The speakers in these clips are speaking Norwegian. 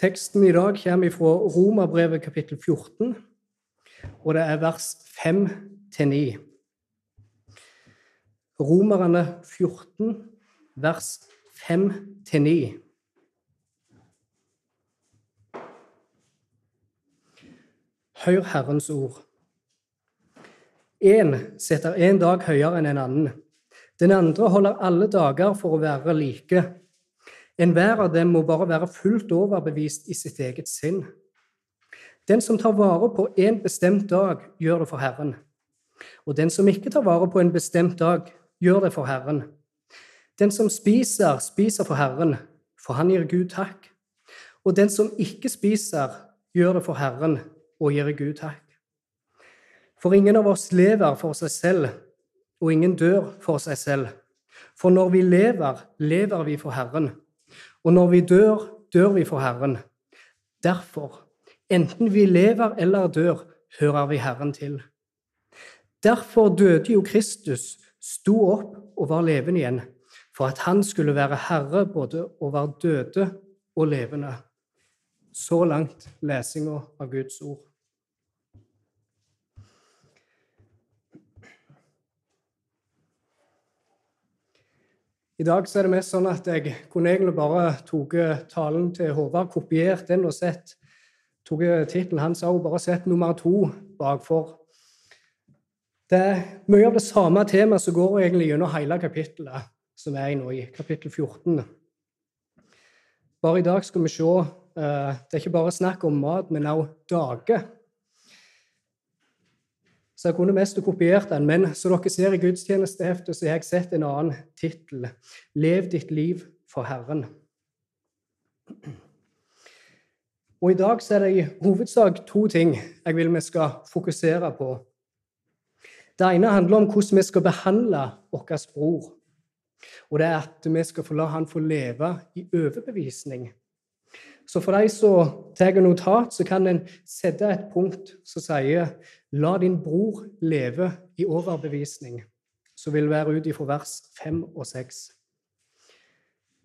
Teksten i dag kommer fra Romerbrevet kapittel 14, og det er vers 5-9. Romerne 14, vers 5-9. Hør Herrens ord. Én setter en dag høyere enn en annen. Den andre holder alle dager for å være like. Enhver av dem må bare være fullt overbevist i sitt eget sinn. Den som tar vare på en bestemt dag, gjør det for Herren. Og den som ikke tar vare på en bestemt dag, gjør det for Herren. Den som spiser, spiser for Herren, for han gir Gud takk. Og den som ikke spiser, gjør det for Herren og gir Gud takk. For ingen av oss lever for seg selv, og ingen dør for seg selv. For når vi lever, lever vi for Herren. Og når vi dør, dør vi for Herren. Derfor, enten vi lever eller dør, hører vi Herren til. Derfor døde jo Kristus, sto opp og var levende igjen, for at han skulle være herre både over døde og levende. Så langt lesinga av Guds ord. I dag så er det mest sånn at jeg kunne egentlig bare tatt talen til Håvard, kopiert den og sett tok tittelen hans òg, bare sett nummer to bakfor. Det er mye av det samme temaet som går egentlig gjennom hele kapittelet som er nå, i kapittel 14. Bare i dag skal vi se eh, Det er ikke bare snakk om mat, men også dager. Så jeg kunne mest kopiert den, men som dere ser i gudstjenesteheftet, så har jeg sett en annen tittel. 'Lev ditt liv for Herren'. Og I dag så er det i hovedsak to ting jeg vil vi skal fokusere på. Det ene handler om hvordan vi skal behandle vår bror. Og det er at vi skal få la han få leve i overbevisning. Så for de som tar notat, så kan en sette et punkt som sier 'La din bror leve i overbevisning', som vil være ut ifra vers 5 og 6.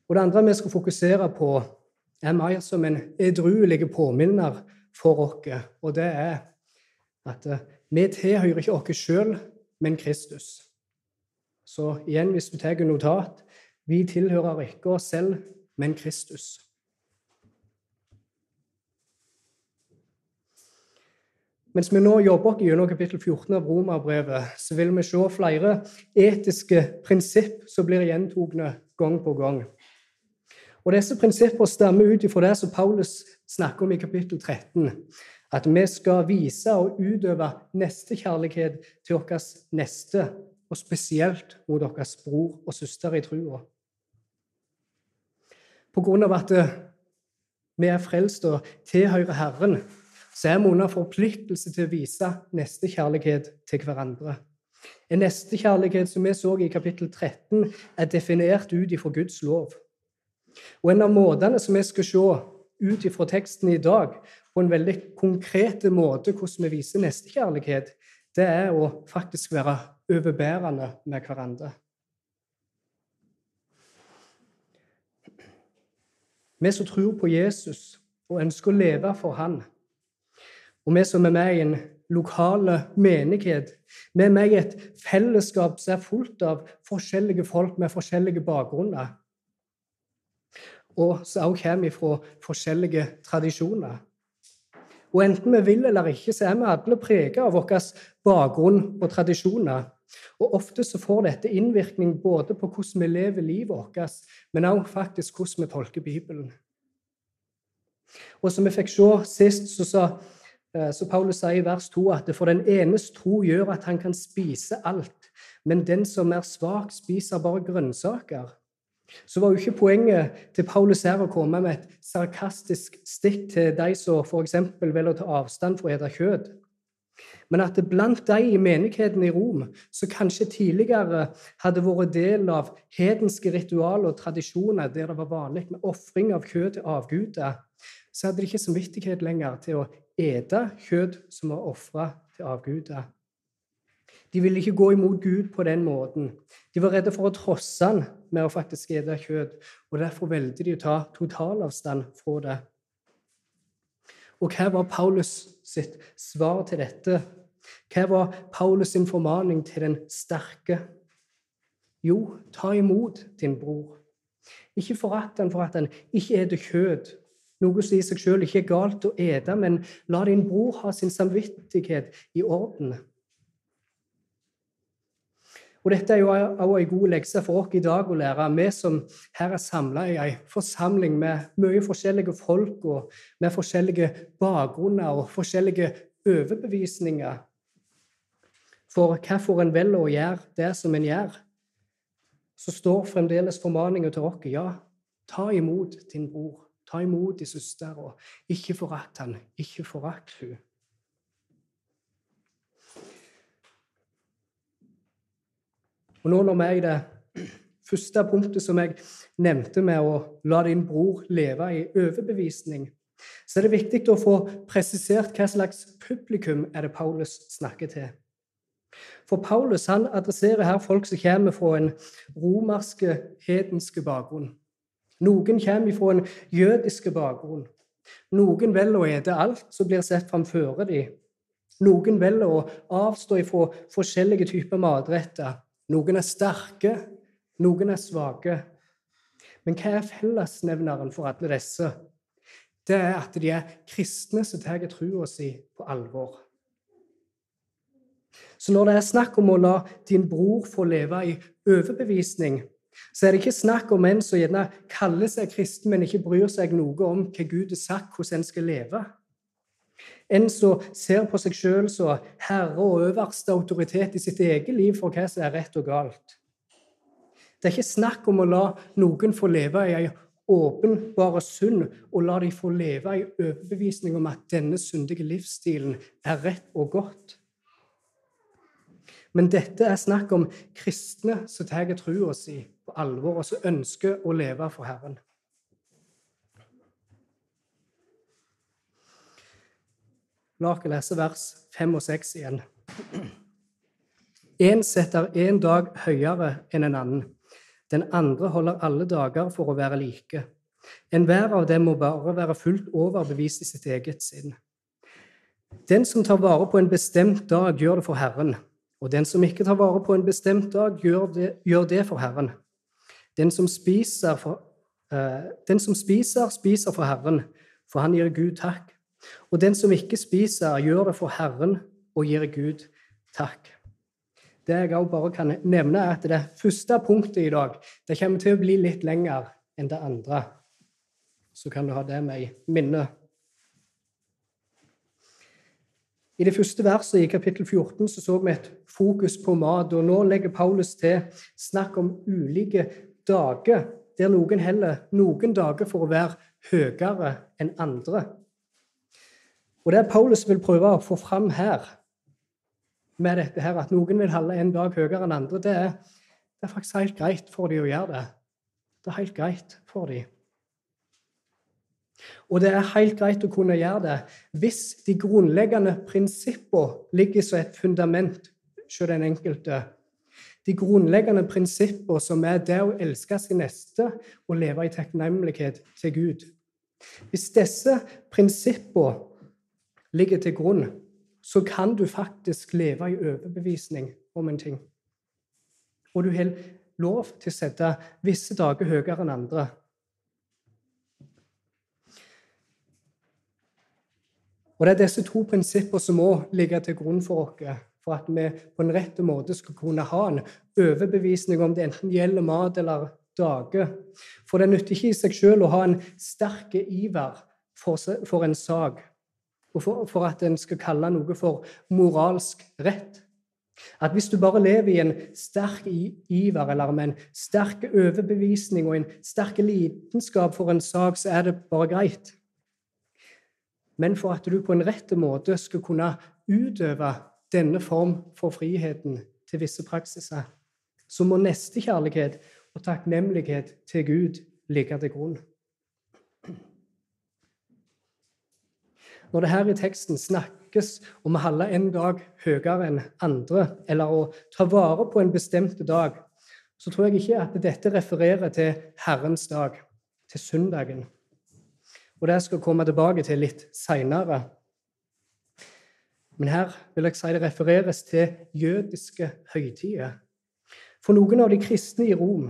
Og Det andre vi skal fokusere på, er mer som en edruelig påminner for oss, og det er at eh, vi tilhører ikke oss sjøl, men Kristus. Så igjen, hvis du tar notat vi tilhører ikke oss selv, men Kristus. Mens vi nå jobber gjennom kapittel 14 av Romerbrevet, så vil vi se flere etiske prinsipp som blir gjentagende gang på gang. Og Disse prinsippene stammer ut fra det som Paulus snakker om i kapittel 13. At vi skal vise og utøve nestekjærlighet til vår neste, og spesielt mot deres bror og søster i trua. På grunn av at vi er frelst og tilhører Herren, så er vi under forpliktelse til å vise nestekjærlighet til hverandre. En nestekjærlighet som vi så i kapittel 13, er definert ut ifra Guds lov. Og En av måtene som vi skal se ut ifra teksten i dag, på en veldig konkret måte hvordan vi viser nestekjærlighet, det er å faktisk være overbærende med hverandre. Vi som tror på Jesus og ønsker å leve for Han, og vi som er med i en lokal menighet, vi er med i et fellesskap som er fullt av forskjellige folk med forskjellige bakgrunner, og som også kommer fra forskjellige tradisjoner. Og enten vi vil eller ikke, så er vi alle preget av vår bakgrunn og tradisjoner. Og ofte så får dette innvirkning både på hvordan vi lever livet vårt, men også faktisk hvordan vi tolker Bibelen. Og som vi fikk se sist, så sa så Paulus sier i vers 2 at for den enes tro gjør at han kan spise alt, men den som er svak, spiser bare grønnsaker. Så var jo ikke poenget til Paulus her å komme med et sarkastisk stikk til de som f.eks. vil ta avstand fra å spise kjøtt. Men at det blant de i menigheten i Rom, som kanskje tidligere hadde vært del av hedenske ritualer og tradisjoner der det var vanlig med ofring av kjøtt til avguder, så hadde de ikke samvittighet lenger til å ete kjøtt som var ofra til avguder. De ville ikke gå imot Gud på den måten. De var redde for å trosse han med å faktisk ete kjøtt, og derfor valgte de å ta totalavstand fra det. Og hva var Paulus sitt svar til dette? Hva var Paulus sin formaning til den sterke? Jo, ta imot din bror. Ikke forakt han for at han ikke eter kjøtt, noe som i seg selv ikke er galt å ete, men la din bror ha sin samvittighet i orden. Og Dette er jo også en god lekse for oss i dag å lære, vi som her er samla i en forsamling med mye forskjellige folk og med forskjellige bakgrunner og forskjellige overbevisninger. For hvorfor en velger å gjøre det som en gjør, så står fremdeles formaninga til oss ja, ta imot din bror. Ta imot de søster, og ikke forakt han, ikke forakt hun. Og nå når vi er i det første punktet som jeg nevnte med å la din bror leve i overbevisning, så er det viktig å få presisert hva slags publikum er det Paulus snakker til. For Paulus han adresserer her folk som kommer fra en romerske, hedenske bakgrunn. Noen kommer fra en jødisk bakgrunn. Noen velger å ete alt som blir sett framfor dem. Noen velger å avstå fra forskjellige typer matretter. Noen er sterke, noen er svake. Men hva er fellesnevneren for alle disse? Det er at de er kristne som tar trua si på alvor. Så når det er snakk om å la din bror få leve i overbevisning, så er det ikke snakk om en som gjerne kaller seg kristen, men ikke bryr seg noe om hva Gud har sagt, hvordan en skal leve. En som ser på seg sjøl som herre og øverste autoritet i sitt eget liv for hva som er rett og galt. Det er ikke snakk om å la noen få leve i ei åpenbare synd, og la dem få leve i overbevisning om at denne syndige livsstilen er rett og godt. Men dette er snakk om kristne som tar trua si på alvor, og som ønsker å leve for Herren. La oss lese vers 5 og 6 igjen. Én setter én dag høyere enn en annen. Den andre holder alle dager for å være like. Enhver av dem må bare være fullt overbevist i sitt eget sinn. Den som tar vare på en bestemt dag, gjør det for Herren. Og den som ikke tar vare på en bestemt dag, gjør det, gjør det for Herren. Den som, spiser, for, uh, den som spiser, spiser for Herren, for han gir Gud takk. Og den som ikke spiser, gjør det for Herren og gir Gud takk. Det jeg også bare kan nevne, er at det første punktet i dag det kommer til å bli litt lenger enn det andre. Så kan du ha det med i minnet. I det første verset i kapittel 14 så, så vi et fokus på mat, og nå legger Paulus til snakk om ulike dager, der noen heller noen dager for å være høyere enn andre. Og Det Paulus vil prøve å få fram her, med dette her, at noen vil holde en dag høyere enn andre, det er, det er faktisk helt greit for dem å gjøre det. Det er helt greit for dem. Og det er helt greit å kunne gjøre det hvis de grunnleggende prinsippene ligger som et fundament hos den enkelte. De grunnleggende prinsippene som er det å elske sin neste og leve i takknemlighet til Gud. Hvis disse prinsippene ligger til grunn, så kan du faktisk leve i overbevisning om en ting. Og du har lov til å sette visse dager høyere enn andre. Og Det er disse to prinsipper som må ligge til grunn for oss, for at vi på en rett måte skal kunne ha en overbevisning om det enten gjelder mat eller dager. For det nytter ikke i seg selv å ha en sterk iver for en sak, og for, for at en skal kalle noe for moralsk rett. At hvis du bare lever i en sterk iver eller med en sterk overbevisning og en sterk lidenskap for en sak, så er det bare greit men for at du på en rett måte skal kunne utøve denne form for friheten til visse praksiser, så må nestekjærlighet og takknemlighet til Gud ligge til grunn. Når det her i teksten snakkes om å holde en dag høyere enn andre, eller å ta vare på en bestemt dag, så tror jeg ikke at dette refererer til Herrens dag, til søndagen. Og det skal jeg komme tilbake til litt seinere. Men her vil jeg si det refereres til jødiske høytider. For noen av de kristne i Rom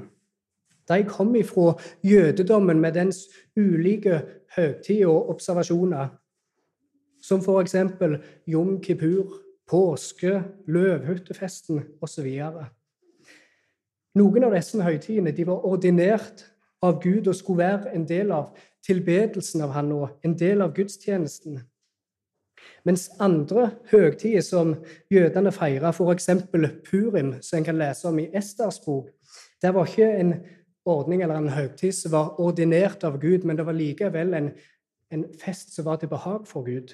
de kom ifra jødedommen med dens ulike høytider og observasjoner, som f.eks. Jom kippur, påske, løvhyttefesten osv. Noen av disse høytidene var ordinert av Gud og skulle være en del av tilbedelsen av Han og en del av gudstjenesten. Mens andre høgtider som jødene feira, f.eks. Purim, som en kan lese om i Esters bok, det var ikke en ordning eller en høgtid som var ordinert av Gud, men det var likevel en, en fest som var til behag for Gud.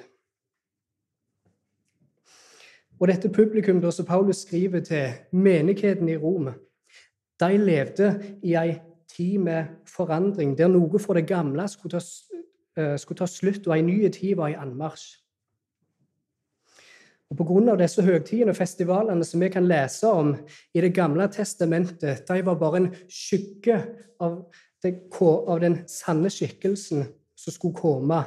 Og dette publikum som Paulus skriver til menigheten i Rom, de levde i ei tid med forandring, der noe fra det gamle skulle ta, eh, skulle ta slutt, og ei ny tid var i anmarsj. Og Pga. disse høgtidene og festivalene som vi kan lese om i Det gamle testamentet, de var bare en skygge av, av den sanne skikkelsen som skulle komme,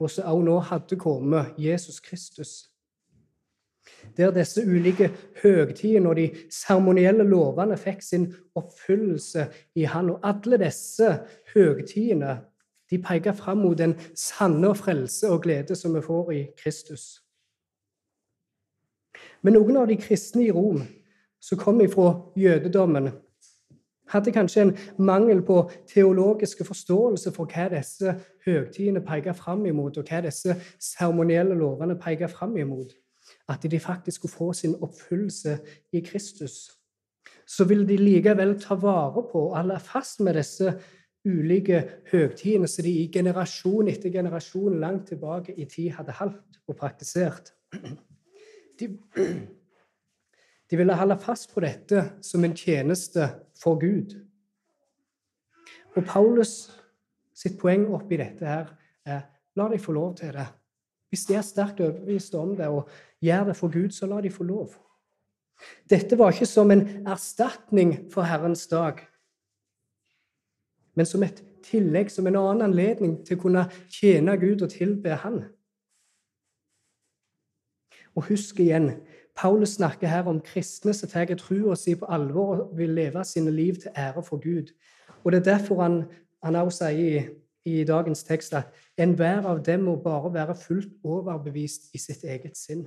og som også nå hadde kommet, Jesus Kristus. Der disse ulike høgtidene og de seremonielle lovene fikk sin oppfyllelse i Han. Og alle disse høgtidene de peker fram mot den sanne frelse og glede som vi får i Kristus. Men noen av de kristne i Rom som kom ifra jødedommen, hadde kanskje en mangel på teologiske forståelse for hva disse høgtidene peker fram imot, og hva disse seremonielle lovene peker fram imot. At de faktisk skulle få sin oppfyllelse i Kristus. Så ville de likevel ta vare på og holde fast med disse ulike høgtidene som de i generasjon etter generasjon langt tilbake i tid hadde holdt og praktisert de, de ville holde fast på dette som en tjeneste for Gud. Og Paulus sitt poeng oppi dette her er la dem få lov til det. Hvis de er sterkt overbevist om det og gjør det for Gud, så la de få lov. Dette var ikke som en erstatning for Herrens dag, men som et tillegg, som en annen anledning til å kunne tjene Gud og tilbe Han. Og husk igjen, Paulus snakker her om kristne som tar trua si på alvor og vil leve sine liv til ære for Gud. Og Det er derfor han, han også sier i, i dagens tekst at enhver av dem må bare være fullt overbevist i sitt eget sinn.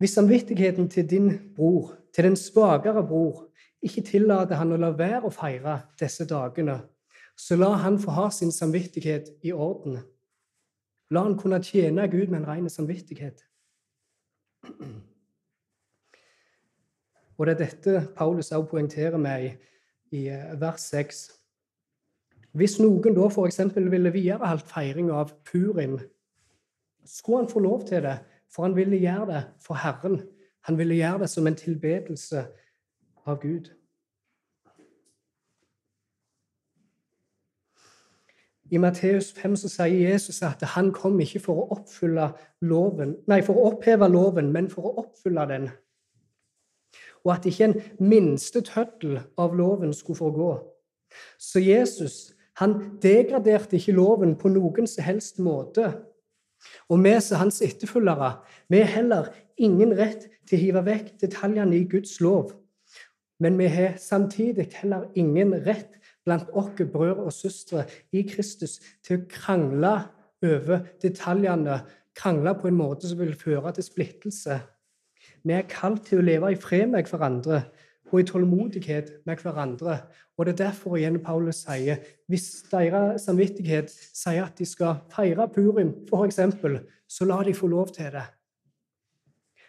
Hvis samvittigheten til din bror, til den svakere bror, ikke tillater han å la være å feire disse dagene, så la han få ha sin samvittighet i orden. La han kunne tjene Gud med en ren samvittighet. Og Det er dette Paulus også poengterer med i, i eh, vers 6. Hvis noen da f.eks. ville videreholdt feiring av Purim, skulle han få lov til det, for han ville gjøre det for Herren. Han ville gjøre det som en tilbedelse av Gud. I Matteus 5 så sier Jesus at han kom ikke for å loven, nei, for å oppheve loven, men for å oppfylle den. Og at ikke en minste tøddel av loven skulle forgå. Så Jesus han degraderte ikke loven på noen som helst måte. Og vi som hans etterfølgere, vi har heller ingen rett til å hive vekk detaljene i Guds lov. Men vi har samtidig heller ingen rett blant oss brødre og søstre i Kristus til å krangle over detaljene, krangle på en måte som vil føre til splittelse. Vi er kalt til å leve i fred med hverandre og i tålmodighet med hverandre. Og Det er derfor igjen Paulus sier hvis deres samvittighet sier at de skal feire Purim, f.eks., så la de få lov til det.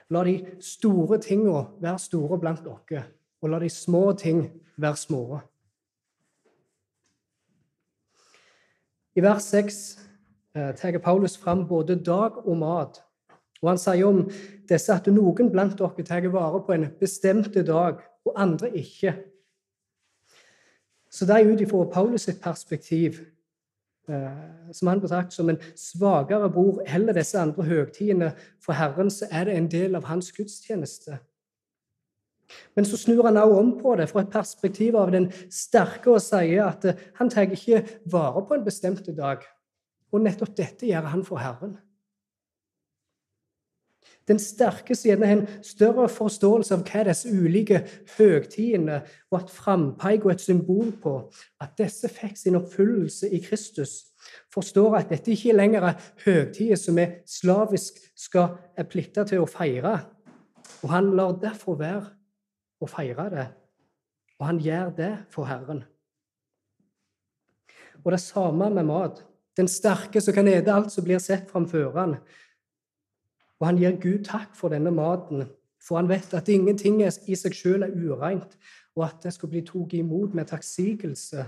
La de store tingene være store blant dere, og la de små ting være små. I vers 6 eh, tar Paulus fram både dag og mat. Og Han sier om disse at noen blant dere tar vare på en bestemt dag, og andre ikke. Så det er ut ifra Paulus sitt perspektiv, eh, som han betrakter som en svakere bror eller disse andre høgtidene for Herren, så er det en del av hans gudstjeneste. Men så snur han også om på det fra et perspektiv av den sterke og sier at han tar ikke vare på en bestemt dag. Og nettopp dette gjør han for Herren. Den sterke siden har en større forståelse av hva disse ulike høgtidene var et frampeik og et symbol på. At disse fikk sin oppfyllelse i Kristus. Forstår at dette ikke lenger er høgtider som vi slavisk skal er til å feire. Og han lar derfor være å feire det. Og han gjør det for Herren. Og det samme med mat. Den sterke som kan ete alt som blir sett framfor han. Og han gir Gud takk for denne maten, for han vet at ingenting i seg selv er ureint, og at det skal bli tatt imot med takksigelse.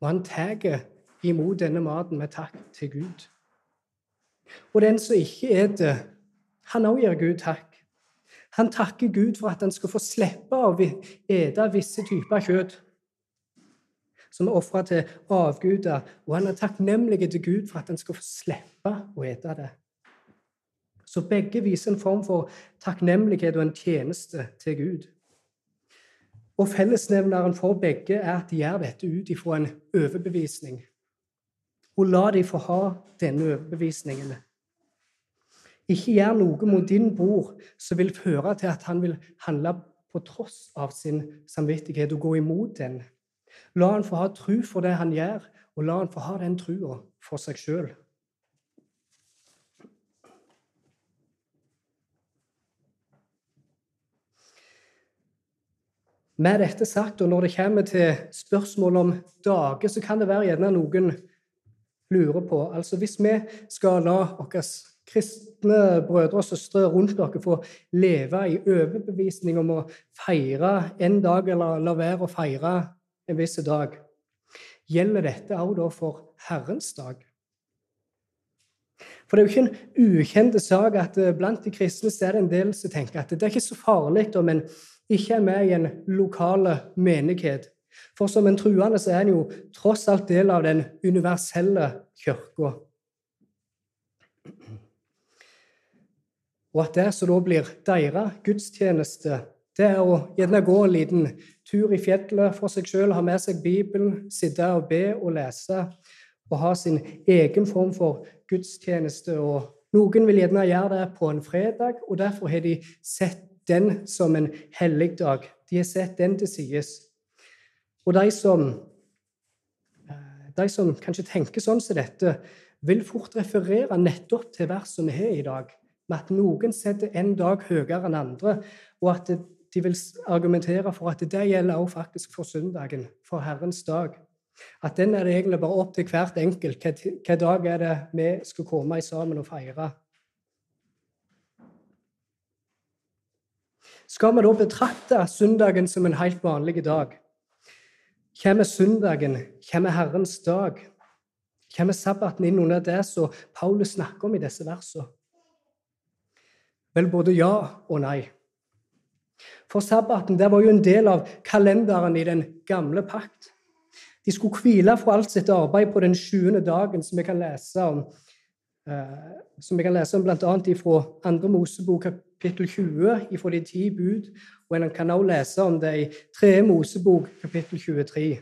Og han tar imot denne maten med takk til Gud. Og den som ikke eter, han òg gir Gud takk. Han takker Gud for at han skal få slippe å ete visse typer kjøtt som er ofra til avguder, og han er takknemlig til Gud for at han skal få slippe å ete det. Så begge viser en form for takknemlighet og en tjeneste til Gud. Og Fellesnevneren for begge er at de gjør dette ut ifra en overbevisning. Og la de få ha denne overbevisningen. Ikke gjør noe mot din bror som vil føre til at han vil handle på tross av sin samvittighet og gå imot den. La han få ha tru for det han gjør, og la han få ha den trua for seg sjøl. Med dette sagt, og når det kommer til spørsmål om dager, så kan det være gjerne noen lurer på Altså Hvis vi skal la våre kristne brødre og søstre rundt dere få leve i overbevisning om å feire en dag, eller la være å feire en viss dag, gjelder dette også da for Herrens dag? For det er jo ikke en ukjent sak at blant de kristne så er det en del som tenker at det er ikke så farlig om en ikke er med i en lokal menighet. For som en truende så er en jo tross alt del av den universelle kirka. Og at det som da blir deres gudstjeneste, det er å gjerne gå en liten tur i fjellet for seg sjøl, ha med seg Bibelen, sitte og be og lese, og ha sin egen form for gudstjeneste. Og noen vil gjerne gjøre det på en fredag, og derfor har de sett den som en hellig dag. De har sett den til sides. Og de som, eh, de som kanskje tenker sånn som dette, vil fort referere nettopp til verset vi har i dag, med at noen setter en dag høyere enn andre, og at de vil argumentere for at det gjelder også faktisk for søndagen, for Herrens dag. At den er det egentlig bare opp til hvert enkelt. Hvilken dag er det vi skal komme sammen og feire? Skal vi da betrakte søndagen som en helt vanlig dag? Kommer søndagen, kommer Herrens dag? Kommer sabbaten inn under det som Paulus snakker om i disse versene? Vel, både ja og nei. For sabbaten det var jo en del av kalenderen i den gamle pakt. De skulle hvile fra alt sitt arbeid på den sjuende dagen, som vi kan lese om, eh, som vi kan lese om bl.a. fra andre Mosebok kapittel 20 ifra de ti bud, og en kan også lese om det i tredje Mosebok kapittel 23.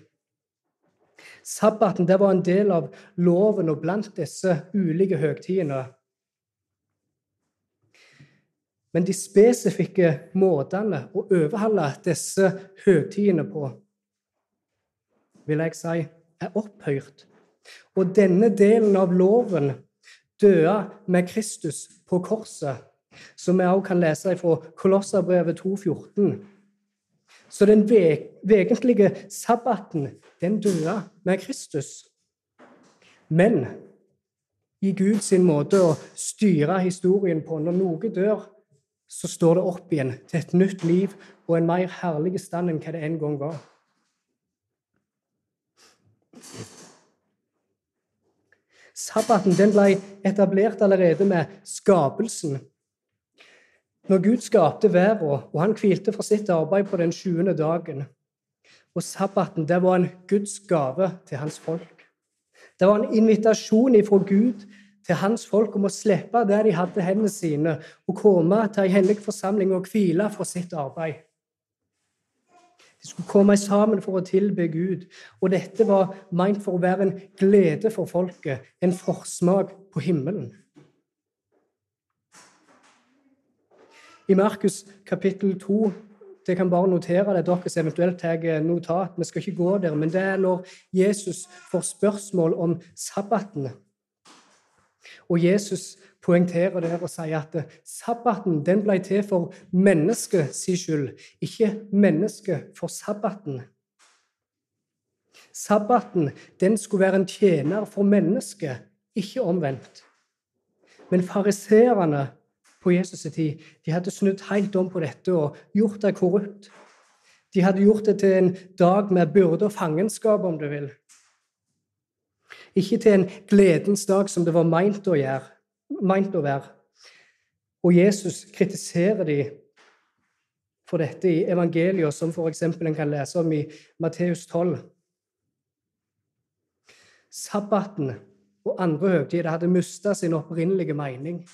Sabbaten det var en del av loven og blant disse ulike høgtidene. Men de spesifikke måtene å overholde disse høgtidene på, vil jeg si, er opphøyrt. Og denne delen av loven døde med Kristus på korset som vi også kan lese fra Kolosserbrevet 2,14. Så den vegentlige sabbaten, den døde med Kristus. Men i Guds måte å styre historien på Når noe dør, så står det opp igjen til et nytt liv og en mer herlig stand enn hva det en gang var. Sabbaten den ble etablert allerede med skapelsen når Gud skapte verden, og han hvilte for sitt arbeid på den sjuende dagen. Og sabbaten det var en Guds gave til hans folk. Det var en invitasjon ifra Gud til hans folk om å slippe det de hadde hendene sine, og komme til en hellig forsamling og hvile for sitt arbeid. De skulle komme sammen for å tilbe Gud. Og dette var meint for å være en glede for folket, en forsmak på himmelen. I Markus kapittel 2 det kan bare notere det, dere som eventuelt tar notat. Vi skal ikke gå der, men det er når Jesus får spørsmål om sabbaten. Og Jesus poengterer det og sier at sabbaten den ble til for menneskets skyld, ikke mennesket for sabbaten. Sabbaten den skulle være en tjener for mennesket, ikke omvendt. Men fariseerne på Jesus' tid de hadde snudd helt om på dette og gjort det korrupt. De hadde gjort det til en dag med byrde og fangenskap, om du vil. Ikke til en gledens dag som det var meint å, gjøre, meint å være. Og Jesus kritiserer dem for dette i evangeliet, som f.eks. en kan lese om i Matteus 12. Sabbaten og andre høytider hadde mista sin opprinnelige mening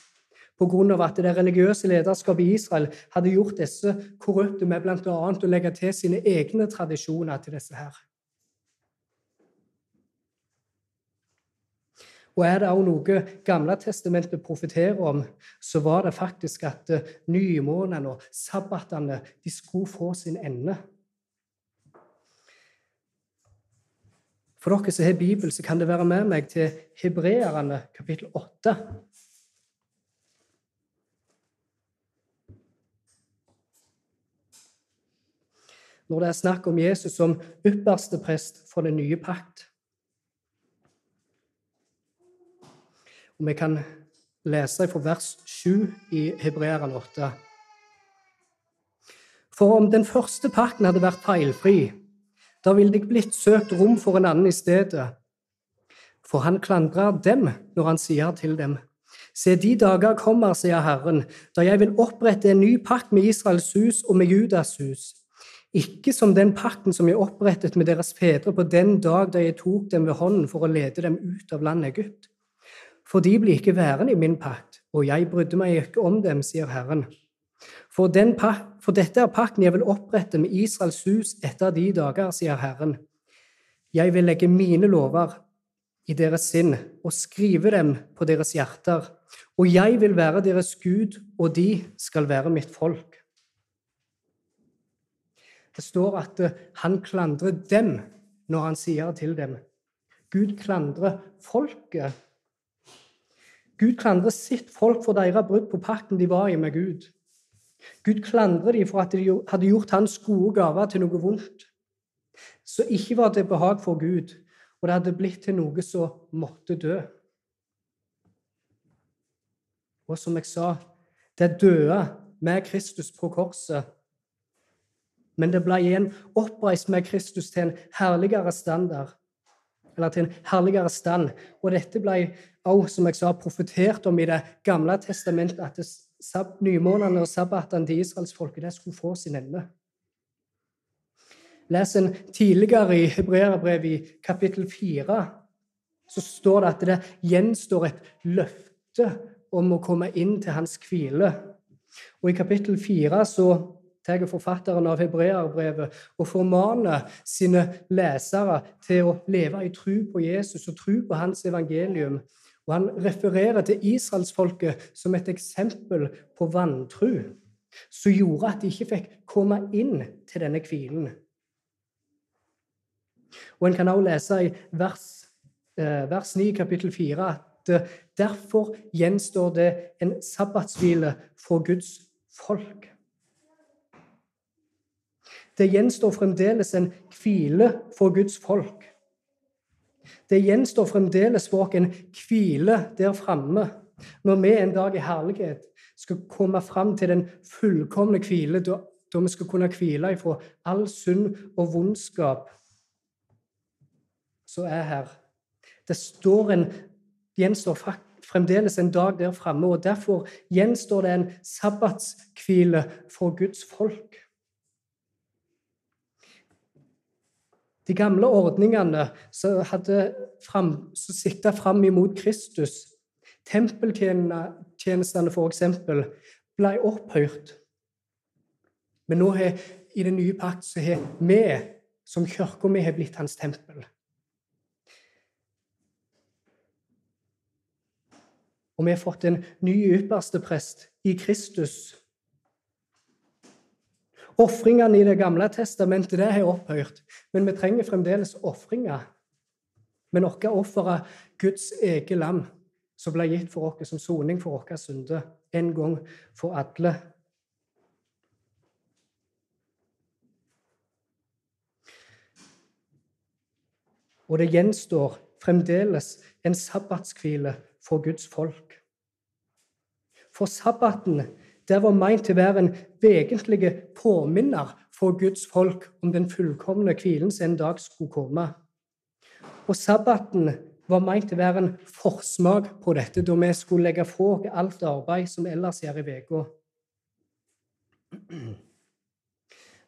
pga. at det religiøse lederskapet i Israel hadde gjort disse korrupte med bl.a. å legge til sine egne tradisjoner til disse her. Og er det òg noe Gamle testamentet profeterer om, så var det faktisk at eh, nymånene og sabbatene de skulle få sin ende. For dere som har Bibel, så kan det være med meg til Hebreerne kapittel 8. når det er snakk om Jesus som ypperste prest for den nye pakt. Og Vi kan lese fra vers 7 i Hebreerne 8. For om den første pakten hadde vært feilfri, da ville det blitt søkt rom for en annen i stedet. For han klandrer dem når han sier til dem:" Se, de dager kommer, sier Herren, da jeg vil opprette en ny pakt med Israels hus og med Judas hus ikke som den pakten som jeg opprettet med deres fedre på den dag da jeg tok dem ved hånden for å lede dem ut av landet Egypt. For de blir ikke værende i min pakt, og jeg brydde meg ikke om dem, sier Herren. For, for, dette er pakten jeg vil opprette med Israels hus etter de dager, sier Herren. Jeg vil legge mine lover i deres sinn og skrive dem på deres hjerter, og jeg vil være deres Gud, og de skal være mitt folk. Det står at eh, han klandrer dem når han sier til dem. Gud klandrer folket. Gud klandrer sitt folk for deres brudd på pakten de var i med Gud. Gud klandrer dem for at de hadde gjort hans gode gaver til noe vondt. Så ikke var det behag for Gud, og det hadde blitt til noe som måtte dø. Og som jeg sa, det døde med Kristus på korset men det ble igjen oppreist med Kristus til en herligere standard. Eller til en herligere stand. Og dette ble òg, som jeg sa, profetert om i Det gamle testamentet, at nymånedene og sabbatene til israelsfolket det skulle få sin ende. Les en tidligere i Hebreerbrevet i kapittel 4, så står det at det gjenstår et løfte om å komme inn til hans hvile. Og i kapittel 4 så tar forfatteren av hebreerbrevet og formaner sine lesere til å leve i tro på Jesus og tro på hans evangelium. Og Han refererer til israelsfolket som et eksempel på vantru, som gjorde at de ikke fikk komme inn til denne hvilen. Og En kan også lese i vers, eh, vers 9 kapittel 4 at eh, derfor gjenstår det en sabbatshvile for Guds folk. Det gjenstår fremdeles en hvile for Guds folk. Det gjenstår fremdeles for oss en hvile der framme, når vi en dag i herlighet skal komme fram til den fullkomne hvile, da, vi skal kunne hvile ifra all synd og vondskap som er her. Det står en, gjenstår fremdeles en dag der framme, og derfor gjenstår det en sabbatshvile for Guds folk. De gamle ordningene som sikta fram imot Kristus, Tempeltjenestene, eksempel, ble opphørt. Men nå har, i den nye pakt så har vi som kirke vi har blitt hans tempel. Og vi har fått en ny ypperste prest i Kristus. Ofringene i Det gamle testamentet det har opphørt, men vi trenger fremdeles ofringer. Men vårt offer er Guds eget lam, som ble gitt for oss som soning for våre synder, en gang for alle. Og det gjenstår fremdeles en sabbatskvile for Guds folk. For sabbaten det var meint til å være en vesentlig påminner for Guds folk om den fullkomne hvilen som en dag skulle komme. Og sabbaten var meint til å være en forsmak på dette, da vi skulle legge fra oss alt arbeid som ellers gjør i uka.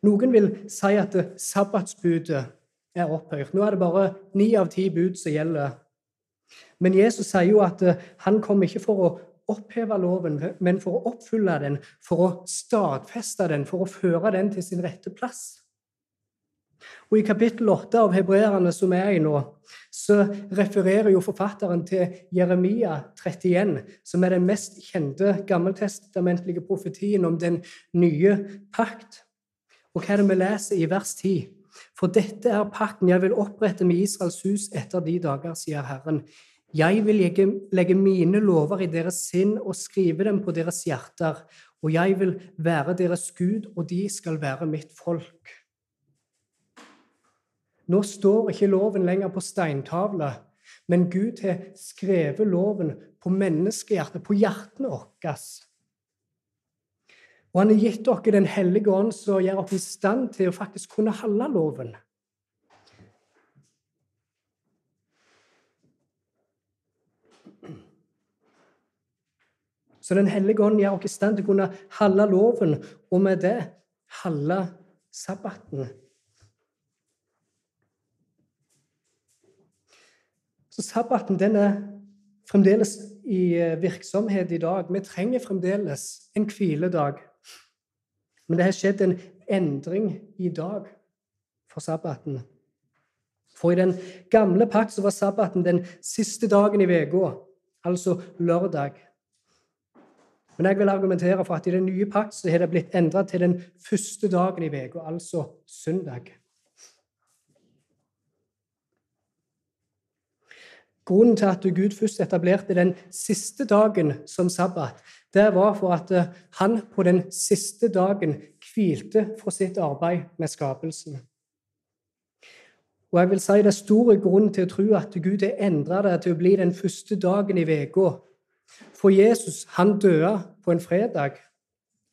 Noen vil si at sabbatsbudet er opphørt. Nå er det bare ni av ti bud som gjelder. Men Jesus sier jo at eh, han kom ikke for å oppheve loven, men for å oppfylle den, for å stadfeste den, for å føre den til sin rette plass. Og I kapittel 8 av Hebreerne, som er i nå, så refererer jo forfatteren til Jeremia 31, som er den mest kjente gammeltestamentlige profetien om den nye pakt. Og hva er det vi leser i vers 10? For dette er pakten jeg vil opprette med Israels hus etter de dager, sier Herren. Jeg vil legge mine lover i deres sinn og skrive dem på deres hjerter. Og jeg vil være deres Gud, og de skal være mitt folk. Nå står ikke loven lenger på steintavle, men Gud har skrevet loven på menneskehjertet, på hjertene våre. Og han har gitt dere Den hellige ånd, som gjør oss i stand til å faktisk kunne holde loven. Så Den hellige ånd gjør oss i stand til å kunne holde loven, og med det holde sabbaten. Så sabbaten den er fremdeles i eh, virksomhet i dag. Vi trenger fremdeles en hviledag. Men det har skjedd en endring i dag for sabbaten. For i den gamle pakt så var sabbaten den siste dagen i uka, altså lørdag. Men jeg vil argumentere for at i den nye pakt så har det blitt endra til den første dagen i uka, altså søndag. Grunnen til at Gud først etablerte den siste dagen som sabbat, det var for at eh, han på den siste dagen hvilte fra sitt arbeid med skapelsen. Og jeg vil si Det er stor grunn til å tro at Gud har endra det til å bli den første dagen i uka. For Jesus han døde på en fredag,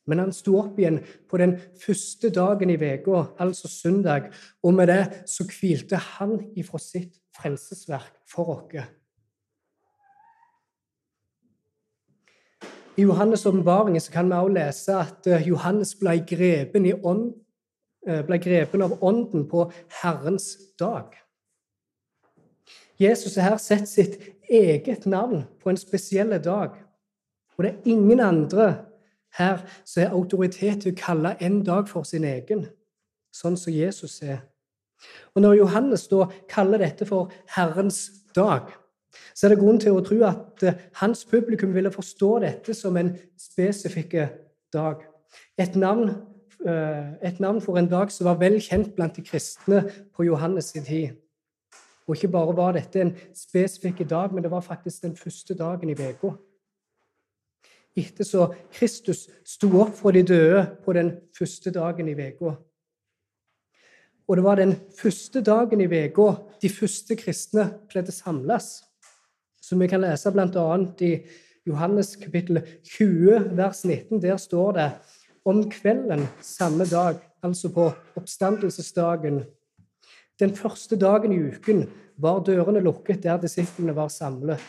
men han sto opp igjen på den første dagen i uka, altså søndag. Og med det så hvilte han ifra sitt frelsesverk for oss. I Johannes' åpenbaring kan vi også lese at eh, Johannes ble grepen, ånd, eh, ble grepen, av ånden på Herrens dag. Jesus har her sett sitt eget navn på en spesiell dag. Og det er ingen andre her som har autoritet til å kalle en dag for sin egen, sånn som Jesus er. Og Når Johannes da kaller dette for Herrens dag, så er det grunn til å tro at eh, hans publikum ville forstå dette som en spesifikk dag. Et navn, eh, et navn, for en dag som var vel kjent blant de kristne på Johannes' tid. Og ikke bare var dette en spesifikk dag, men det var faktisk den første dagen i uka. Etter så Kristus sto opp fra de døde på den første dagen i uka. Og det var den første dagen i uka de første kristne pleide samles som vi kan lese bl.a. i Johannes kapittel 20, vers 19. Der står det om kvelden samme dag, altså på oppstandelsesdagen. Den første dagen i uken var dørene lukket der disiplene var samlet.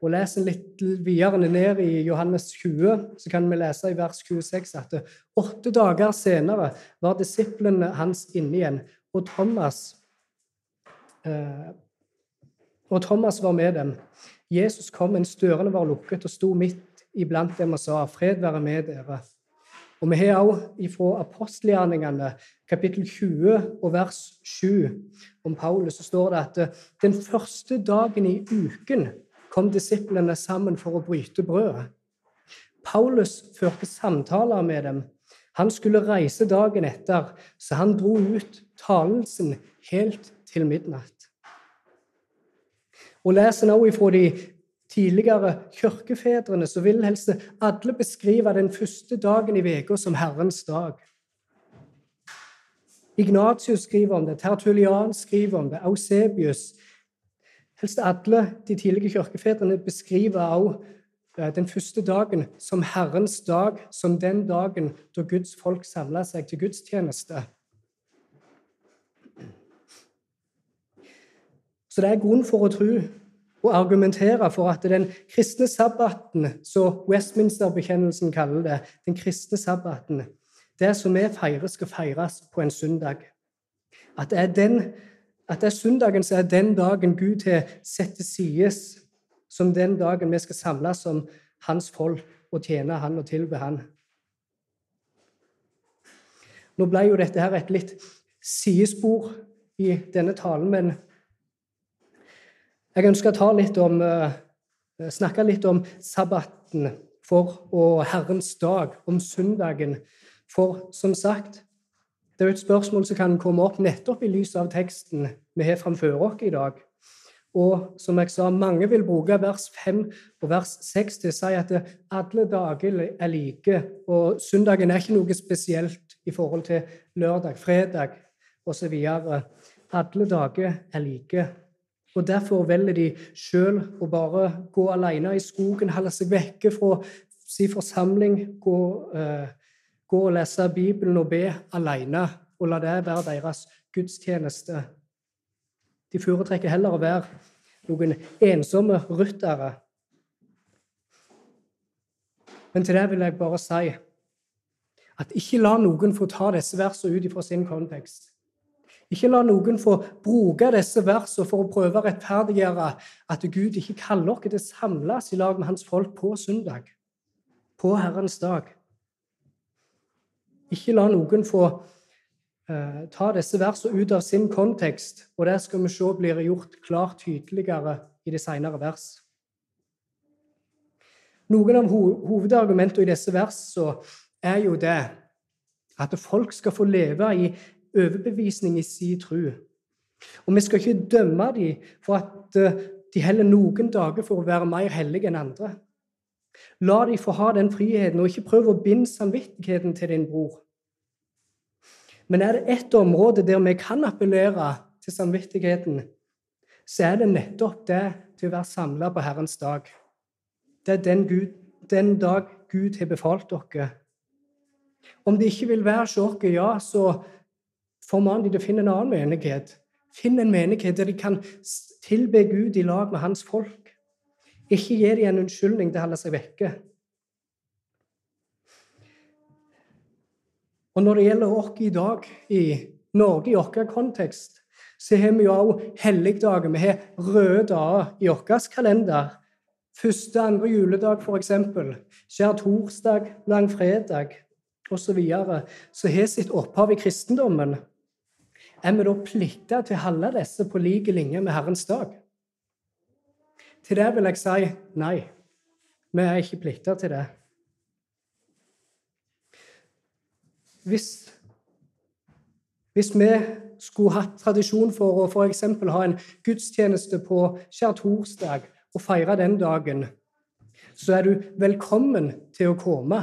Og leser litt videre ned i Johannes 20, så kan vi lese i vers 26 at åtte dager senere var disiplene hans inne igjen, og Thomas eh, og Thomas var med dem. Jesus kom mens dørene var lukket, og sto midt iblant dem og sa, 'Fred være med dere'. Og vi har også fra apostelgjerningene, kapittel 20 og vers 7, om Paulus, så står det at eh, den første dagen i uken kom disiplene sammen for å bryte brødet. Paulus førte samtaler med dem. Han skulle reise dagen etter, så han dro ut talelsen helt til midnatt. Og Leser nå ifra de tidligere kirkefedrene, så vil helst alle beskrive den første dagen i uka som Herrens dag. Ignatius skriver om det, Tertulian skriver om det, Ausebius. Helst alle de tidlige kirkefedrene beskriver også eh, den første dagen som Herrens dag, som den dagen da Guds folk samla seg til gudstjeneste. Så det er grunn for å tro og argumentere for at den kristne sabbaten, så Westminster-bekjennelsen kaller det, den kristne sabbaten, det som vi feirer, skal feires på en søndag. At det er, den, at det er søndagen som er den dagen Gud har sett til side som den dagen vi skal samles som hans folk og tjene han og tilbe han. Nå ble jo dette her et litt sidespor i denne talen, men jeg ønsker å litt om, eh, snakke litt om sabbaten for, og Herrens dag, om søndagen. For som sagt, det er et spørsmål som kan komme opp nettopp i lys av teksten vi har framfor oss i dag. Og som jeg sa, mange vil bruke vers 5 og vers 6 til å si at alle dager er like, og søndagen er ikke noe spesielt i forhold til lørdag, fredag osv. Alle dager er like. Og Derfor velger de sjøl å bare gå alene i skogen, holde seg vekke fra sin forsamling, gå, eh, gå og lese Bibelen og be alene, og la det være deres gudstjeneste. De foretrekker heller å være noen ensomme ryttere. Men til det vil jeg bare si at ikke la noen få ta disse versene ut fra sin kontekst. Ikke la noen få bruke disse versene for å prøve å rettferdiggjøre at Gud ikke kaller oss til å samles i lag med hans folk på søndag, på Herrens dag. Ikke la noen få eh, ta disse versene ut av sin kontekst, og det skal vi se blir gjort klart tydeligere i det senere vers. Noen av ho hovedargumentene i disse versene er jo det at folk skal få leve i overbevisning i sin tro. Og vi skal ikke dømme dem for at eh, de heller noen dager for å være mer hellige enn andre. La dem få ha den friheten, og ikke prøve å binde samvittigheten til din bror. Men er det ett område der vi kan appellere til samvittigheten, så er det nettopp det til å være samla på Herrens dag. Det er den, Gud, den dag Gud har befalt dere. Om det ikke vil være hos oss, ja, så formaner de til å finne en annen menighet. Finn en menighet der de kan tilbe Gud i lag med hans folk. Ikke gi dem en unnskyldning til å holde seg vekke. Og Når det gjelder oss i dag i Norge, i vår kontekst, så har vi jo òg helligdager. Vi har røde dager i vår kalender. Første, andre juledag, f.eks. Skjærtorsdag, langfredag osv. Så, videre. så har sitt opphav i kristendommen. Er vi da plikta til å holde disse på like linje med Herrens dag? Til det vil jeg si nei. Vi er ikke plikta til det. Hvis, hvis vi skulle hatt tradisjon for å f.eks. ha en gudstjeneste på skjærtorsdag og feire den dagen, så er du velkommen til å komme.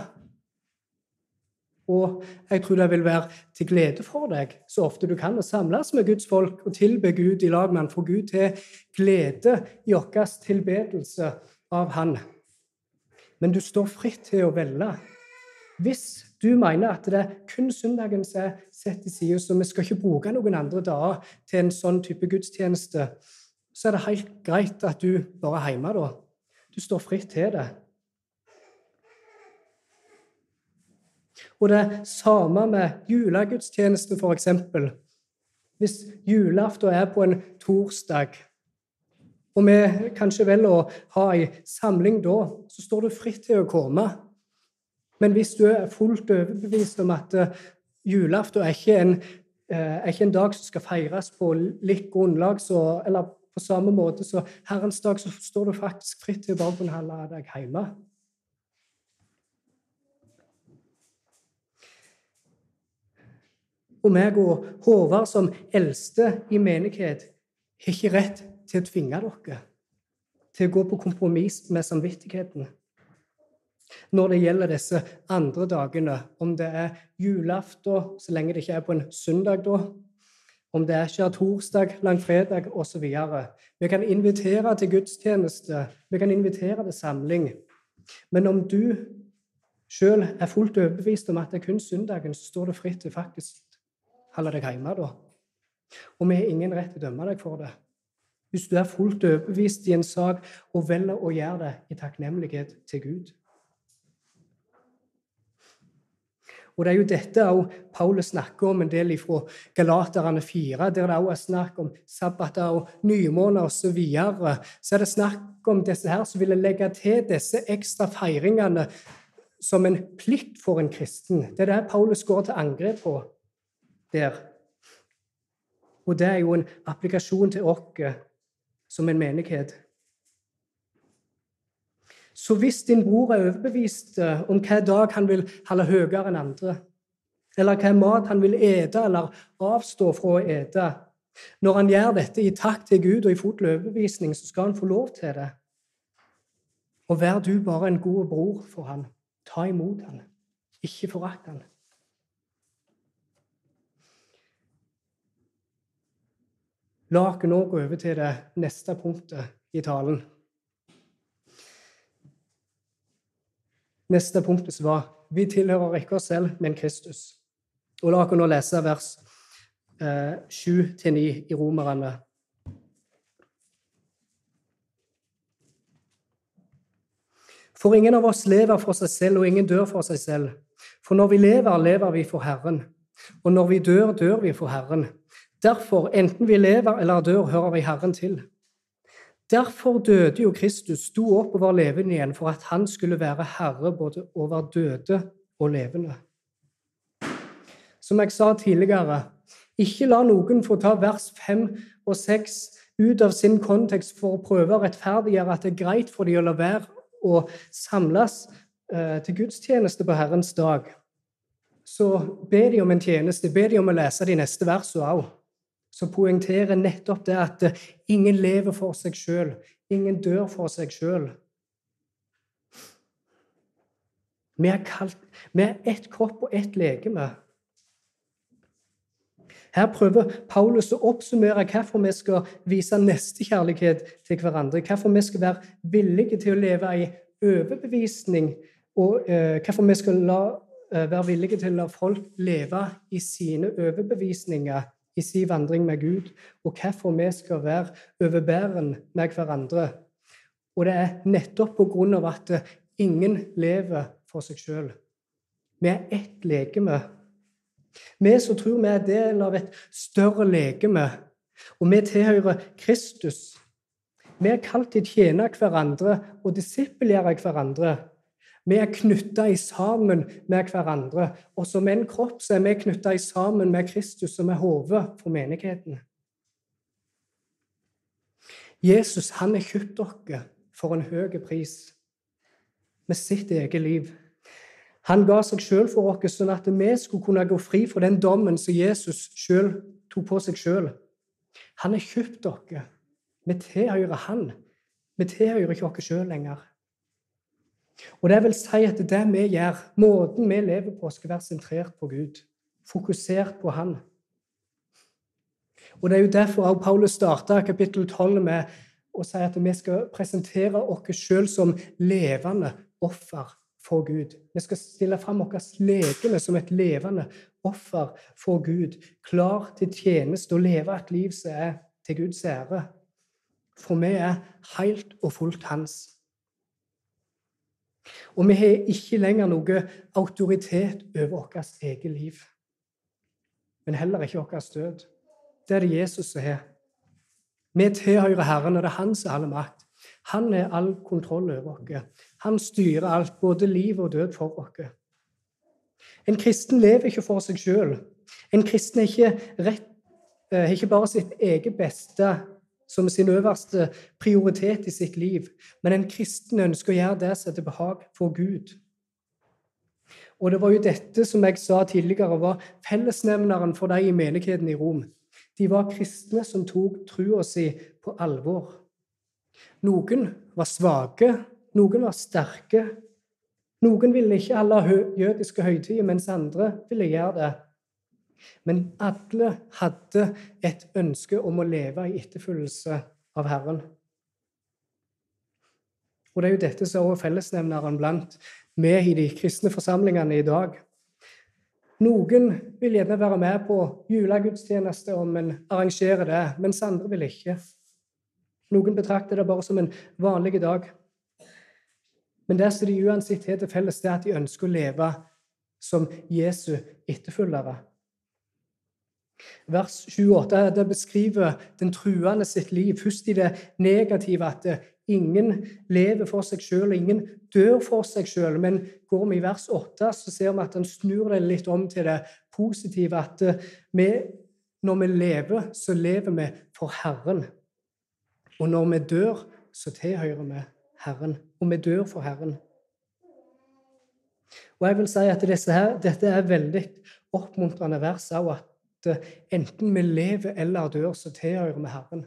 Og jeg tror det vil være til glede for deg så ofte du kan å samles med Guds folk og tilbe Gud i lag med Han. For Gud til glede i vår tilbedelse av Han. Men du står fritt til å velge. Hvis du mener at det er kun søndagen som er sett til side, så vi skal ikke bruke noen andre dager til en sånn type gudstjeneste, så er det helt greit at du bare er hjemme da. Du står fritt til det. Og det samme med julegudstjeneste, f.eks. Hvis julaften er på en torsdag, og vi kanskje velger å ha ei samling da, så står du fritt til å komme. Men hvis du er fullt overbevist om at uh, julaften er ikke, en, uh, er ikke en dag som skal feires på likt grunnlag, så, eller på samme måte så Herrens dag, så står du faktisk fritt til å bare kunne holde deg hjemme. Og meg og Håvard som eldste i menighet har ikke rett til å tvinge dere til å gå på kompromiss med samvittigheten. Når det gjelder disse andre dagene, om det er julaften, så lenge det ikke er på en søndag, da, om det er skjærtorsdag, langfredag osv. Vi kan invitere til gudstjeneste, vi kan invitere til samling. Men om du sjøl er fullt overbevist om at det er kun søndagen, så står det fritt til faktisk holde deg hjemme da. Og vi har ingen rett til å dømme deg for det. Hvis du er fullt overbevist i en sak og velger å gjøre det i takknemlighet til Gud. Og Det er jo dette også Paulus snakker om en del fra Galaterne 4, der det også er snakk om sabbater og nymåner osv. Så, så er det snakk om disse her som ville legge til disse ekstra feiringene som en plikt for en kristen. Det er det Paulus går til angrep på der. Og det er jo en applikasjon til oss som en menighet. Så hvis din bror er overbevist eh, om hva dag han vil holde høyere enn andre, eller hva mat han vil ete eller avstå fra å ete Når han gjør dette i takk til Gud og i full overbevisning, så skal han få lov til det. Og vær du bare en god bror for han. Ta imot han. Ikke forakt han. La oss nå gå over til det neste punktet i talen. Neste punktet var vi tilhører ikke oss selv, men Kristus. Og La oss nå lese vers eh, 7-9 i Romerne. For ingen av oss lever for seg selv, og ingen dør for seg selv. For når vi lever, lever vi for Herren. Og når vi dør, dør vi for Herren. Derfor, enten vi lever eller dør, hører vi Herren til. Derfor døde jo Kristus, sto opp og var levende igjen, for at han skulle være herre både over døde og levende. Som jeg sa tidligere, ikke la noen få ta vers 5 og 6 ut av sin kontekst for å prøve å rettferdiggjøre at det er greit for dem å la være å samles eh, til gudstjeneste på Herrens dag. Så be de om en tjeneste, be de om å lese de neste versene òg som poengterer nettopp det at eh, ingen lever for seg sjøl. Ingen dør for seg sjøl. Vi er, kalt, vi er ett kropp og ett legeme. Her prøver Paulus å oppsummere hvorfor vi skal vise nestekjærlighet til hverandre. Hvorfor vi skal være villige til å leve i overbevisning, og eh, hvorfor vi skal la, eh, være villige til å la folk leve i sine overbevisninger i sin vandring med Gud, og hvorfor vi skal være overbærende med hverandre. Og det er nettopp på grunn av at ingen lever for seg sjøl. Vi er ett legeme. Vi som tror vi er del av et større legeme, og vi tilhører Kristus. Vi er kalt til å tjene hverandre og disippelgjøre hverandre. Vi er knytta sammen med hverandre. Og som en kropp så er vi knytta sammen med Kristus, som er hodet for menigheten. Jesus han har kjøpt dere for en høy pris med sitt eget liv. Han ga seg sjøl for oss, sånn at vi skulle kunne gå fri for den dommen som Jesus selv tok på seg sjøl. Han har kjøpt dere. Vi tilhører han. Vi tilhører ikke oss sjøl lenger. Og det vil si at det vi gjør, måten vi lever på, skal være sentrert på Gud. Fokusert på Han. Og Det er jo derfor også Paulus starta kapittel 12 med å si at vi skal presentere oss sjøl som levende offer for Gud. Vi skal stille fram vårt legeme som et levende offer for Gud, klar til tjeneste og leve et liv som er til Guds ære. For vi er helt og fullt Hans. Og vi har ikke lenger noe autoritet over vårt eget liv. Men heller ikke vår død. Det er det Jesus som har. Vi tilhører Herren, og det er Han som har all makt. Han er all kontroll over oss. Han styrer alt, både liv og død for oss. En kristen lever ikke for seg sjøl. En kristen har ikke, eh, ikke bare sitt eget beste som sin øverste prioritet i sitt liv, men en kristen ønsker å gjøre det som er til behag for Gud. Og det var jo dette som jeg sa tidligere, var fellesnevneren for de i menigheten i Rom. De var kristne som tok trua si på alvor. Noen var svake, noen var sterke. Noen ville ikke alle jødiske høytider, mens andre ville gjøre det. Men alle hadde et ønske om å leve i etterfølgelse av Herren. Og Det er jo dette som er fellesnevneren blant med i de kristne forsamlingene i dag. Noen vil gjerne være med på julegudstjeneste om en arrangerer det, mens andre vil ikke. Noen betrakter det bare som en vanlig dag. Men det som de uansett har til felles, det er at de ønsker å leve som Jesu etterfølgere. Vers 28 det beskriver den truende sitt liv. Først i det negative, at ingen lever for seg sjøl, ingen dør for seg sjøl. Men går vi i vers 8, så ser vi at han snur det litt om til det positive. At vi, når vi lever, så lever vi for Herren. Og når vi dør, så tilhører vi Herren. Og vi dør for Herren. Og jeg vil si at Dette er veldig oppmuntrende vers òg. At eh, enten vi lever eller dør, så tilhører vi Herren.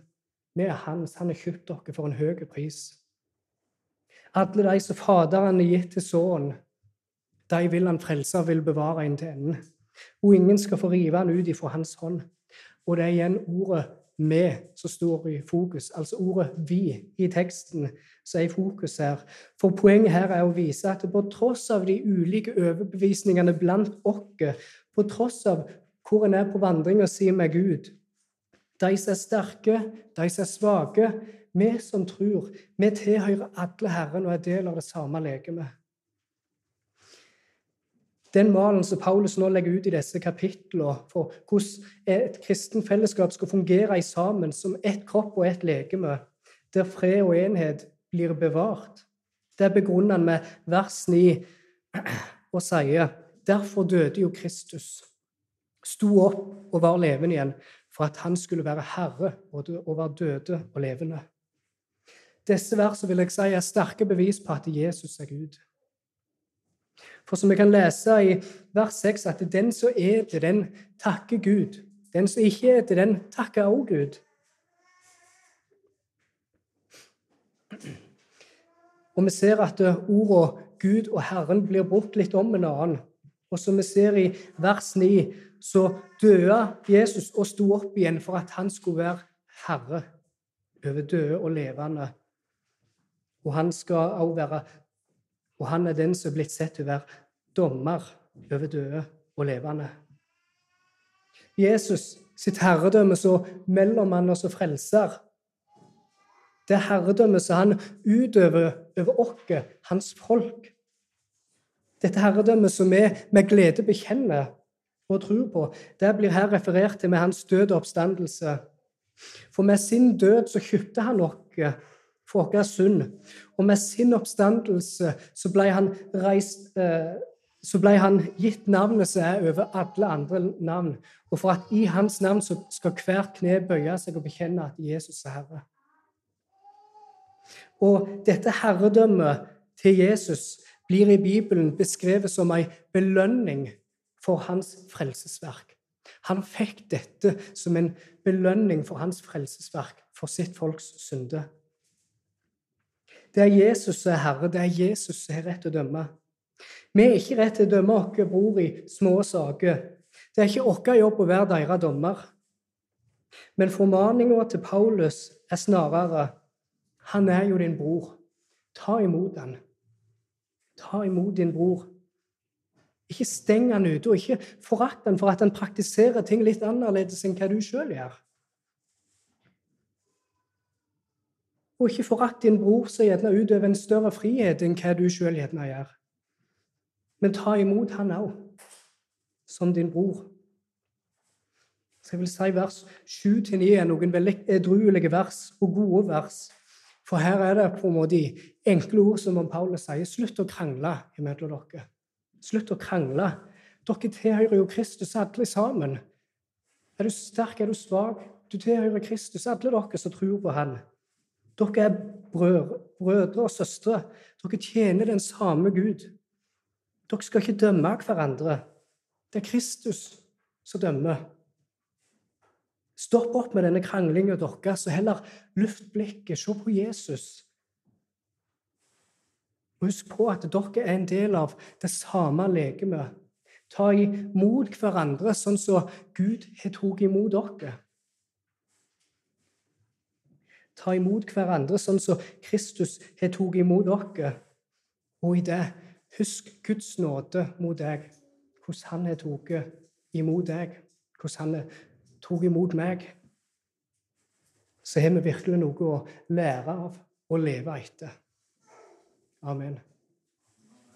Vi er hans. Han har kjøpt dere for en høy pris. Alle de som Faderen har gitt til Sønnen, de vil han frelse og vil bevare inn til enden. Og ingen skal få rive han ut ifra hans hånd. Og det er igjen ordet 'vi' som står i fokus, altså ordet 'vi' i teksten som er i fokus her. For poenget her er å vise at på tross av de ulike overbevisningene blant oss, på tross av hvor en er på vandringa si med Gud, de som er sterke, de som er svake. Vi som tror, vi tilhører alle Herren og er del av det samme legemet. Den malen som Paulus nå legger ut i disse kapitlene for hvordan et kristen fellesskap skal fungere i sammen som ett kropp og ett legeme, der fred og enhet blir bevart, det begrunner han med vers 9 og sier Derfor døde jo Kristus, sto opp og var levende igjen for at han skulle være herre over døde og levende. Disse versene vil jeg si er sterke bevis på at Jesus er Gud. For som vi kan lese i vers 6, at den som er til den takker Gud. Den som ikke er til den, takker også Gud. Og vi ser at ordene Gud og Herren blir brukt litt om en annen. Og som vi ser i vers 9, så døde Jesus og sto opp igjen for at han skulle være herre over døde og levende. Og han skal også være Og han er den som er blitt sett til å være dommer over døde og levende. Jesus sitt herredømme som mellommann og som frelser. Det herredømmet som han utøver over oss, hans folk. Dette herredømmet som vi med glede bekjenner og tror på, det blir her referert til med hans død og oppstandelse. For med sin død så kjøpte han oss for vår synd. Og med sin oppstandelse så ble han, reist, eh, så ble han gitt navnet som er over alle andre navn. Og for at i hans navn så skal hvert kne bøye seg og bekjenne at Jesus er Herre. Og dette herredømmet til Jesus blir i Bibelen beskrevet som en belønning for hans frelsesverk. Han fikk dette som en belønning for hans frelsesverk, for sitt folks synde. Det er Jesus som er herre, det er Jesus som har rett til å dømme. Vi er ikke rett til å dømme vår bror i små saker. Det er ikke vår jobb å være deres dommer. Men formaninga til Paulus er snarere Han er jo din bror. Ta imot han. Ta imot din bror. Ikke steng han ute, og ikke forakt han for at han praktiserer ting litt annerledes enn hva du sjøl gjør. Og ikke forakt din bror som gjerne utøver en større frihet enn hva du sjøl gjerne gjør. Men ta imot han òg, som din bror. Så jeg vil si vers 7-9 er noen veldig edruelige vers og gode vers. For her er det på en måte enkle ord som om Paulus sier slutt å krangle imellom dere. Slutt å krangle. Dere tilhører jo Kristus alle sammen. Er du sterk, er du svak? Du tilhører Kristus, alle dere som tror på Han. Dere er brødre, brødre og søstre. Dere tjener den samme Gud. Dere skal ikke dømme hverandre. Det er Kristus som dømmer. Stopp opp med denne kranglinga deres, og heller luft blikket. Se på Jesus. Husk på at dere er en del av det samme legemet. Ta imot hverandre sånn som Gud har tatt imot dere. Ta imot hverandre sånn som Kristus har tatt imot dere. Og i det, husk Guds nåde mot deg, hvordan Han har tatt imot deg, hvordan Han tok imot meg, så har vi virkelig noe å lære av og leve etter. Amen.